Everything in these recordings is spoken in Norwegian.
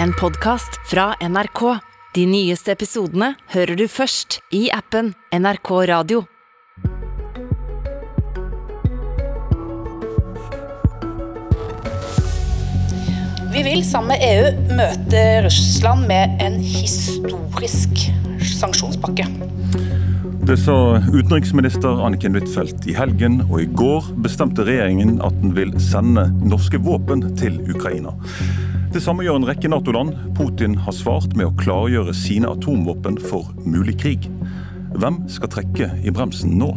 en podkast fra NRK. De nyeste episodene hører du først i appen NRK Radio. Vi vil sammen med EU møte Russland med en historisk sanksjonspakke. Det sa utenriksminister Anniken Huitfeldt i helgen, og i går bestemte regjeringen at den vil sende norske våpen til Ukraina. Det samme gjør en rekke Nato-land. Putin har svart med å klargjøre sine atomvåpen for mulig krig. Hvem skal trekke i bremsen nå?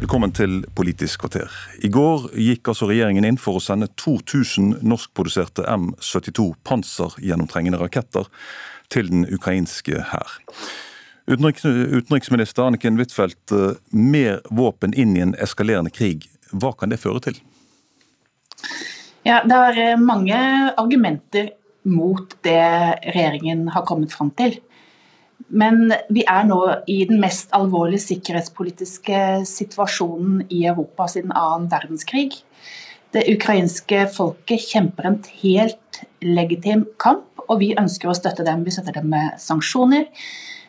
Velkommen til Politisk kvarter. I går gikk altså regjeringen inn for å sende 2000 norskproduserte M72 pansergjennomtrengende raketter til den ukrainske hær. Utenriks, utenriksminister Anniken Huitfeldt, eh, mer våpen inn i en eskalerende krig, hva kan det føre til? Ja, Det er mange argumenter mot det regjeringen har kommet fram til. Men vi er nå i den mest alvorlige sikkerhetspolitiske situasjonen i Europa siden annen verdenskrig. Det ukrainske folket kjemper en helt legitim kamp, og vi ønsker å støtte dem. Vi støtter dem med sanksjoner.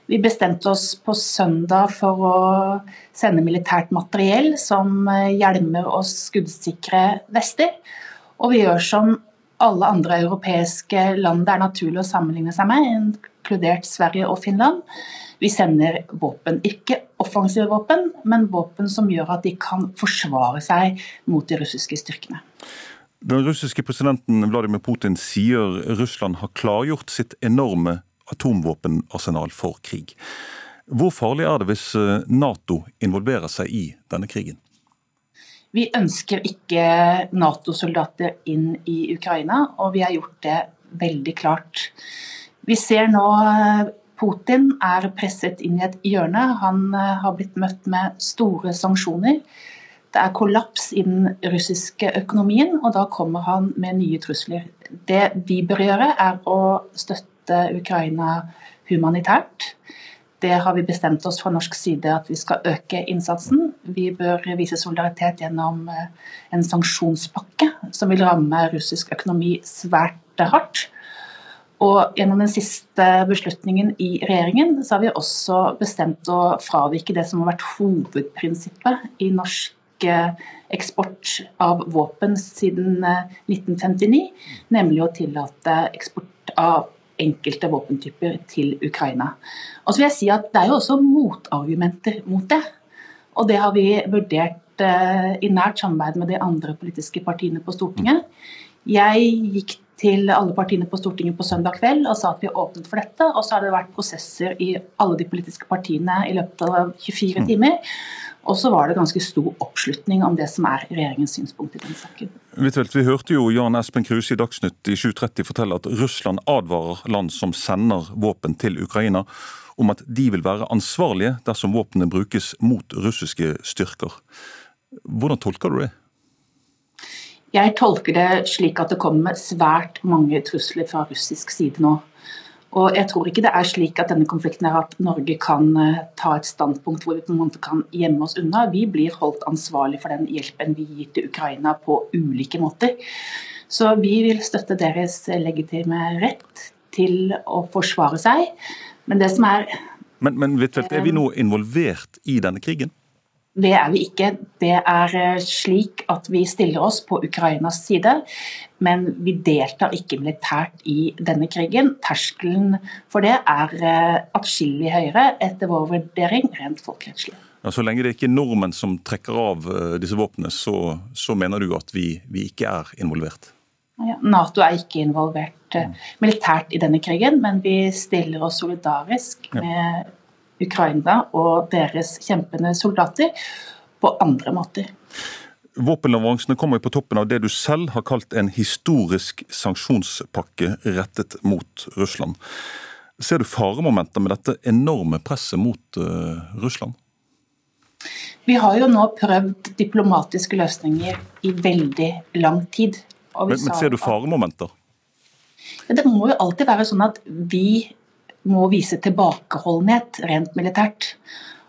Vi bestemte oss på søndag for å sende militært materiell som hjelmer og skuddsikre vester. Og vi gjør som alle andre europeiske land det er naturlig å sammenligne seg med, inkludert Sverige og Finland. Vi sender våpen, ikke offensive våpen, men våpen som gjør at de kan forsvare seg mot de russiske styrkene. Den russiske presidenten Vladimir Putin sier Russland har klargjort sitt enorme atomvåpenarsenal for krig. Hvor farlig er det hvis eh, Nato involverer seg i denne krigen? Vi ønsker ikke Nato-soldater inn i Ukraina, og vi har gjort det veldig klart. Vi ser nå eh, Putin er presset inn i et hjørne. Han eh, har blitt møtt med store sanksjoner. Det er kollaps i den russiske økonomien, og da kommer han med nye trusler. Det vi bør gjøre, er å støtte Ukraina humanitært. Det har vi bestemt oss fra norsk side at vi skal øke innsatsen. Vi bør vise solidaritet gjennom eh, en sanksjonspakke som vil ramme russisk økonomi svært hardt. Og gjennom den siste beslutningen i regjeringen, så har vi også bestemt å fravike det som har vært hovedprinsippet i norsk eh, eksport av våpen siden 1959, eh, nemlig å tillate eksport av enkelte våpentyper til Ukraina. Og så vil jeg si at Det er jo også motargumenter mot det. Og det har vi vurdert eh, i nært samarbeid med de andre politiske partiene på Stortinget. Jeg gikk til alle partiene på Stortinget på søndag kveld og sa at vi åpnet for dette. Og så har det vært prosesser i alle de politiske partiene i løpet av 24 mm. timer. Og så var det ganske stor oppslutning om det som er regjeringens synspunkt i den saken. Vi hørte jo Jan Espen Kruse i Dagsnytt i 7.30 fortelle at Russland advarer land som sender våpen til Ukraina om at de vil være ansvarlige dersom våpnene brukes mot russiske styrker. Hvordan tolker du det? Jeg tolker det slik at det kommer svært mange trusler fra russisk side nå. Og jeg tror ikke det er slik at denne konflikten er at Norge kan eh, ta et standpunkt hvor vi på en måte kan gjemme oss unna. Vi blir holdt ansvarlig for den hjelpen vi gir til Ukraina på ulike måter. Så vi vil støtte deres legitime rett til å forsvare seg. Men det som er Men, men Huitfeldt, er vi nå involvert i denne krigen? Det er vi ikke. Det er eh, slik at vi stiller oss på Ukrainas side, men vi deltar ikke militært i denne krigen. Terskelen for det er eh, atskillig høyere, etter vår vurdering, rent folkerettslig. Ja, så lenge det ikke er nordmenn som trekker av eh, disse våpnene, så, så mener du at vi, vi ikke er involvert? Ja, Nato er ikke involvert militært i denne krigen, men vi stiller oss solidarisk med Ukraina og deres kjempende soldater på andre måter. Våpenleveransene kommer på toppen av det du selv har kalt en historisk sanksjonspakke rettet mot Russland. Ser du faremomenter med dette enorme presset mot uh, Russland? Vi har jo nå prøvd diplomatiske løsninger i veldig lang tid. Men, men, ser du faremomenter? Det må jo alltid være sånn at vi må vise tilbakeholdenhet rent militært.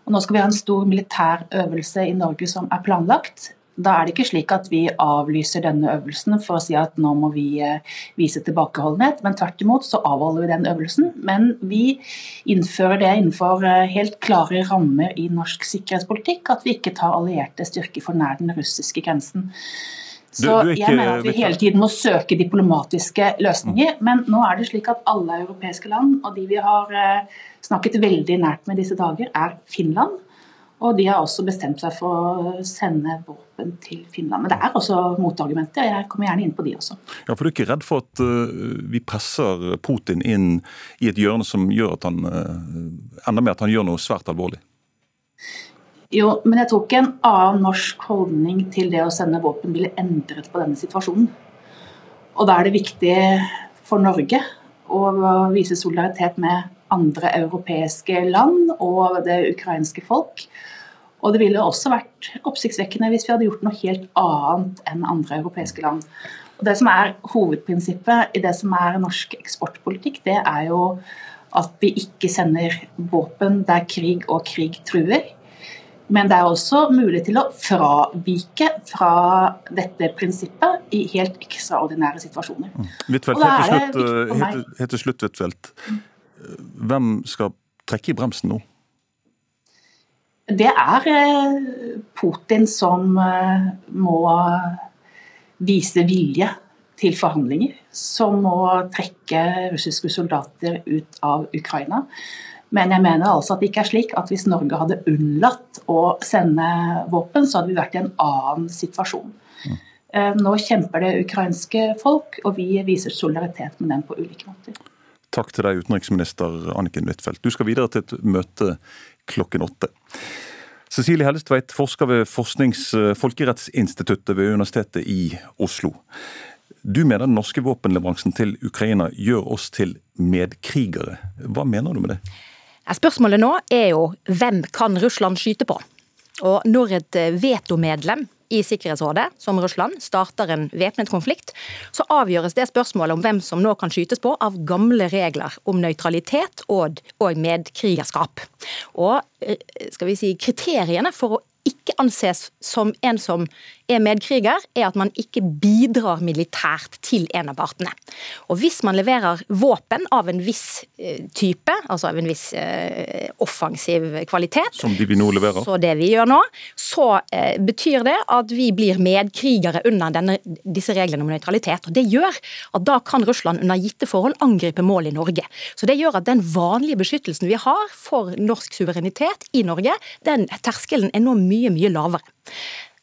Og nå skal vi ha en stor militær øvelse i Norge som er planlagt. Da er det ikke slik at vi avlyser denne øvelsen for å si at nå må vi eh, vise tilbakeholdenhet, men tvert imot så avholder vi den øvelsen. Men vi innfører det innenfor eh, helt klare rammer i norsk sikkerhetspolitikk, at vi ikke tar allierte styrker for nær den russiske grensen. Så ikke, jeg mener at vi hele tiden må søke diplomatiske løsninger. Mm. Men nå er det slik at alle europeiske land, og de vi har eh, snakket veldig nært med disse dager, er Finland. Og de har også bestemt seg for å sende våpen til Finland. Men det er også motargumenter, jeg kommer gjerne inn på de også. Ja, for Du er ikke redd for at uh, vi presser Putin inn i et hjørne som gjør at han uh, enda mer at han gjør noe svært alvorlig? Jo, men jeg tror ikke en annen norsk holdning til det å sende våpen ville endret på denne situasjonen. Og da er det viktig for Norge å vise solidaritet med andre europeiske land og det ukrainske folk. Og det ville også vært oppsiktsvekkende hvis vi hadde gjort noe helt annet enn andre europeiske land. Og Det som er hovedprinsippet i det som er norsk eksportpolitikk, det er jo at vi ikke sender våpen der krig og krig truer. Men det er også mulig til å fravike fra dette prinsippet i helt ekstraordinære situasjoner. Mm. Huitfeldt, helt, helt, helt til slutt, Huitfeldt. Hvem skal trekke i bremsen nå? Det er eh, Putin som eh, må vise vilje til forhandlinger. Som må trekke russiske soldater ut av Ukraina. Men jeg mener altså at det ikke er slik at hvis Norge hadde unnlatt å sende våpen, så hadde vi vært i en annen situasjon. Mm. Nå kjemper det ukrainske folk, og vi viser solidaritet med dem på ulike måter. Takk til deg, utenriksminister Anniken Huitfeldt. Du skal videre til et møte klokken åtte. Cecilie Hellestveit forsker ved Forsknings- folkerettsinstituttet ved Universitetet i Oslo. Du mener den norske våpenleveransen til Ukraina gjør oss til medkrigere. Hva mener du med det? Spørsmålet nå er jo hvem kan Russland skyte på? Og når et vetomedlem i Sikkerhetsrådet, som Russland, starter en væpnet konflikt, så avgjøres det spørsmålet om hvem som nå kan skytes på, av gamle regler om nøytralitet og, og medkrigerskap. Og eh, skal vi si, kriteriene for å ikke anses som en som er medkriger, er at man ikke bidrar militært til en av partene. Og Hvis man leverer våpen av en viss eh, type, altså av en viss eh, offensiv kvalitet, som de vi nå leverer. så det vi gjør nå, så eh, betyr det at vi blir medkrigere under denne, disse reglene om nøytralitet. Og Det gjør at da kan Russland under gitte forhold angripe mål i Norge. Så Det gjør at den vanlige beskyttelsen vi har for norsk suverenitet i Norge, den terskelen er nå mye, mye lavere.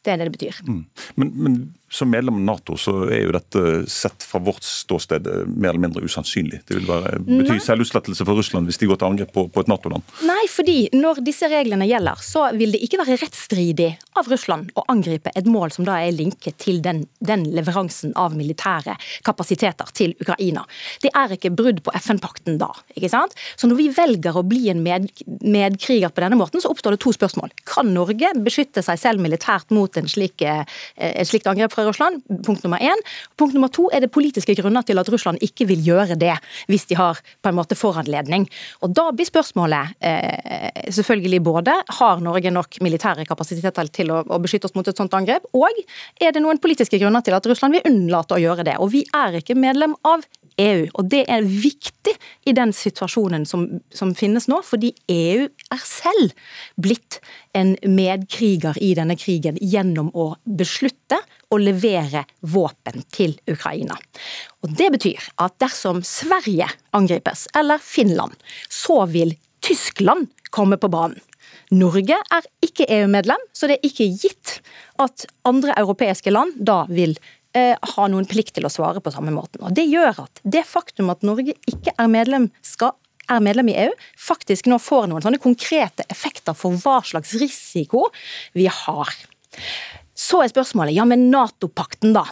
Det er det det betyr. Mm. Men, men som medlem av Nato så er jo dette sett fra vårt ståsted eh, mer eller mindre usannsynlig. Det vil være, bety selvutslettelse for Russland hvis de går til angrep på, på et Nato-land. Nei, fordi når disse reglene gjelder, så vil det ikke være rettsstridig av Russland å angripe et mål som da er linket til den, den leveransen av militære kapasiteter til Ukraina. Det er ikke brudd på FN-pakten da. ikke sant? Så når vi velger å bli en med, medkriger på denne måten, så oppstår det to spørsmål. Kan Norge beskytte seg selv militært mot en slik, eh, et slikt angrep fra Russland. Punkt nummer én. Punkt nummer to er det politiske grunner til at Russland ikke vil gjøre det, hvis de har på en måte foranledning. Og Da blir spørsmålet eh, selvfølgelig både har Norge nok militære kapasiteter til å, å, beskytte oss mot et sånt angrep, og er det noen politiske grunner til at Russland vil unnlate å gjøre det. Og vi er ikke medlem av EU. Og det er viktig i den situasjonen som, som, finnes nå, fordi EU er selv blitt en medkriger i denne krigen gjennom å beslutte å levere våpen til Ukraina. Og Det betyr at dersom Sverige angripes, eller Finland, så vil Tyskland komme på banen. Norge er ikke EU-medlem, så det er ikke gitt at andre europeiske land da vil eh, ha noen plikt til å svare på samme måten. Og Det gjør at det faktum at Norge ikke er medlem, skal er medlem i EU, faktisk nå får noen sånne konkrete effekter for hva slags risiko vi har. Så er spørsmålet ja, men Nato-pakten, da.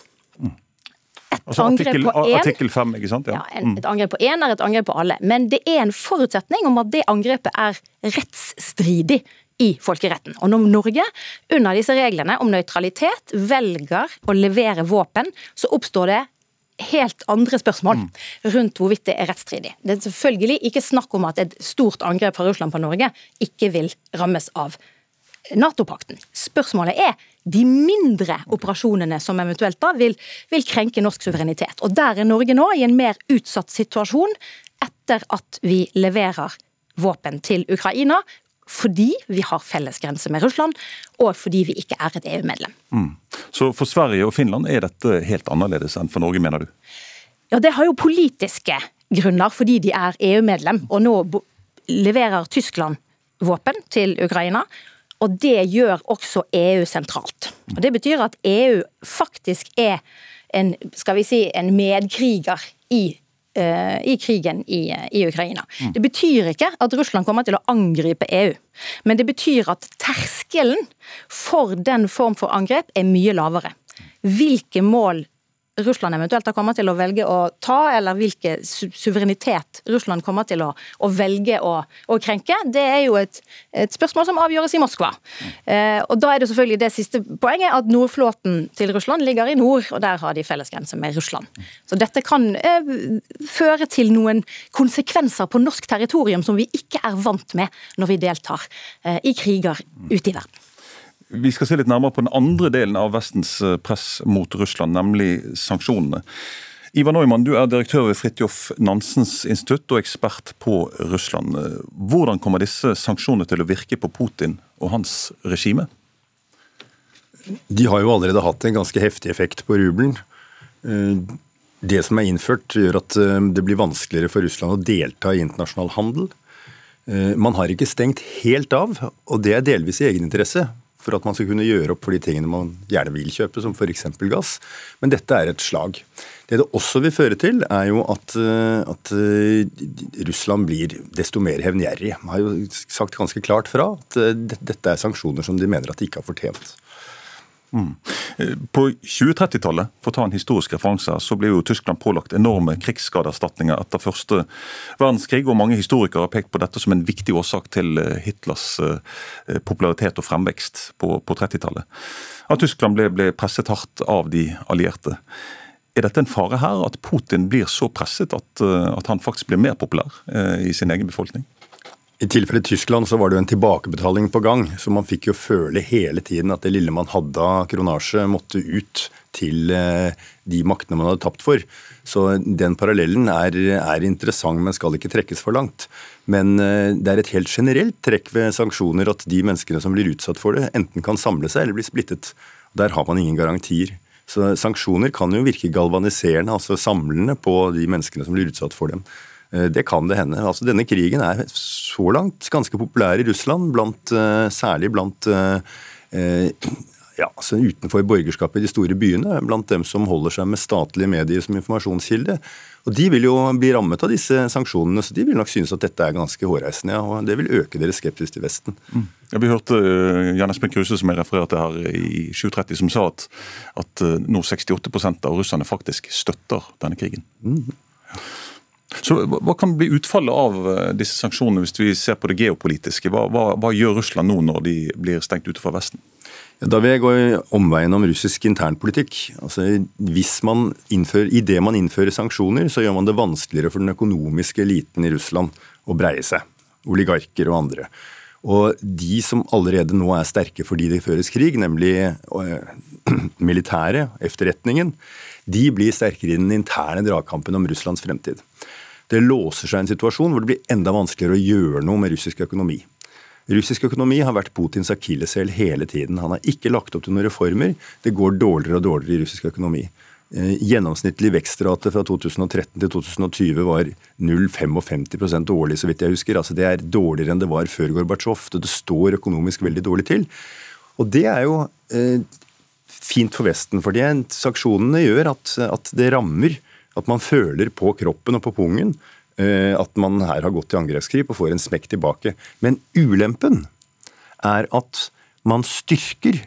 Et altså artikkel, artikkel 5, ikke sant? Ja. ja et angrep på én er et angrep på alle. Men det er en forutsetning om at det angrepet er rettsstridig i folkeretten. Og når Norge under disse reglene om nøytralitet velger å levere våpen, så oppstår det helt andre spørsmål mm. rundt hvorvidt det er rettsstridig. Det er selvfølgelig ikke snakk om at et stort angrep fra Russland på Norge ikke vil rammes av Nato-pakten. Spørsmålet er de mindre operasjonene som eventuelt da vil, vil, krenke norsk suverenitet. Og Der er Norge nå i en mer utsatt situasjon etter at vi leverer våpen til Ukraina. Fordi vi har felles grense med Russland, og fordi vi ikke er et EU-medlem. Mm. Så for Sverige og Finland er dette helt annerledes enn for Norge, mener du? Ja, Det har jo politiske grunner, fordi de er EU-medlem. Og nå leverer Tyskland våpen til Ukraina. Og det gjør også EU sentralt. Og Det betyr at EU faktisk er en, skal vi si, en medkriger i uh, i krigen i, i, Ukraina. Mm. Det betyr ikke at Russland kommer til å angripe EU, men det betyr at terskelen for den form for angrep er mye lavere. Hvilke mål Russland eventuelt kommer til å velge å ta, eller hvilken suverenitet Russland kommer til å, å velge å, å, krenke, det er jo et, et, spørsmål som avgjøres i Moskva. Eh, og Da er det selvfølgelig det siste poenget, at nordflåten til Russland ligger i nord, og der har de fellesgrense med Russland. Så dette kan eh, føre til noen konsekvenser på norsk territorium som vi ikke er vant med når vi deltar eh, i kriger ute i verden. Vi skal se litt nærmere på den andre delen av Vestens eh, press mot Russland, nemlig sanksjonene. Ivar Neumann, du er direktør ved Fridtjof Nansens institutt og ekspert på Russland. Hvordan kommer disse sanksjonene til å virke på Putin og hans regime? De har jo allerede hatt en ganske heftig effekt på rubelen. Eh, det som er innført, gjør at eh, det blir vanskeligere for Russland å delta i internasjonal handel. Man har ikke stengt helt av, og det er delvis i egeninteresse for at man skal kunne gjøre opp for de tingene man gjerne vil kjøpe, som f.eks. gass. Men dette er et slag. Det det også vil føre til, er jo at, eh, at eh, Russland blir desto mer hevngjerrig. Man har jo sagt ganske klart fra at eh, dette er sanksjoner som de mener at de ikke har fortjent. Mm. På 2030-tallet, for å ta en historisk referanse, så ble jo Tyskland pålagt enorme krigsskadeerstatninger etter første verdenskrig, og mange historikere har pekt på dette som en viktig årsak til eh, Hitlers eh, popularitet og fremvekst på, på 30-tallet. At Tyskland ble, ble presset hardt av de allierte. Er dette en fare her, at Putin blir så presset at, eh, at han faktisk blir mer populær i sin egen befolkning? I tilfellet Tyskland så var det jo en tilbakebetaling på gang, så man fikk jo føle hele tiden at det lille man hadde av kronasje, måtte ut til eh, de maktene man hadde tapt for. Så den parallellen er, er interessant, men skal ikke trekkes for langt. Men eh, det er et helt generelt trekk ved sanksjoner at de menneskene som blir utsatt for det, enten kan samle seg eller bli splittet. Der har man ingen garantier. Så sanksjoner kan jo virke galvaniserende, altså samlende på de menneskene som blir utsatt for dem. Eh, det kan det hende. Altså, denne krigen er så langt ganske populær i Russland, blant, eh, særlig blant eh, ja, altså utenfor borgerskapet i de store byene, blant dem som holder seg med statlige medier som informasjonskilde. Og De vil jo bli rammet av disse sanksjonene, så de vil nok synes at dette er ganske hårreisende. Ja, og Det vil øke deres skepsis til Vesten. Mm. Ja, vi hørte uh, Jan Espen Kruse som jeg refererte her i 2030, som sa at, at uh, nå 68 av russerne faktisk støtter denne krigen. Mm. Så Hva kan bli utfallet av eh, disse sanksjonene hvis vi ser på det geopolitiske? Hva, hva, hva gjør Russland nå når de blir stengt ute fra Vesten? Da vil jeg gå omveien om russisk internpolitikk. Altså, hvis man innfører, I det man innfører sanksjoner, så gjør man det vanskeligere for den økonomiske eliten i Russland å breie seg. Oligarker og andre. Og de som allerede nå er sterke fordi det føres krig, nemlig øh, militæret, efterretningen, de blir sterkere i den interne dragkampen om Russlands fremtid. Det låser seg en situasjon hvor det blir enda vanskeligere å gjøre noe med russisk økonomi. Russisk økonomi har vært Putins akilleshæl hele tiden. Han har ikke lagt opp til noen reformer. Det går dårligere og dårligere i russisk økonomi. Eh, gjennomsnittlig vekstrate fra 2013 til 2020 var 0,55% årlig, så vidt jeg husker. Altså Det er dårligere enn det var før Gorbatsjov. Det står økonomisk veldig dårlig til. Og det er jo eh, fint for Vesten, for sanksjonene gjør at, at det rammer at man føler på kroppen og på pungen eh, at man her har gått til angrepskrig og får en smekk tilbake. Men ulempen er at man styrker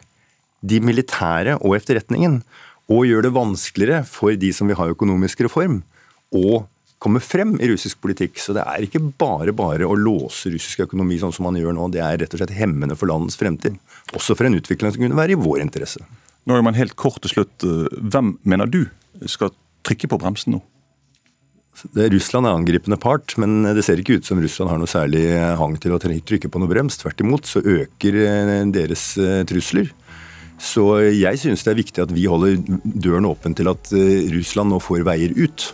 de militære og etterretningen, og gjør det vanskeligere for de som vil ha økonomisk reform, å komme frem i russisk politikk. Så det er ikke bare bare å låse russisk økonomi sånn som man gjør nå. Det er rett og slett hemmende for landets fremtid. Også for en utvikling som kunne være i vår interesse. Nå er man helt kort til slutt. Hvem mener du skal trykke på bremsen nå? Russland er angripende part, men det ser ikke ut som Russland har noe særlig hang til å trykke på noe brems. Tvert imot så øker eh, deres eh, trusler. Så jeg synes det er viktig at vi holder døren åpen til at eh, Russland nå får veier ut.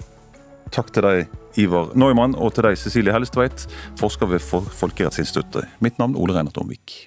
Takk til deg, Ivar Neumann, og til deg, Cecilie Hellestveit, forsker ved Folkerettsinstituttet. Mitt navn Ole Reinert Omvik.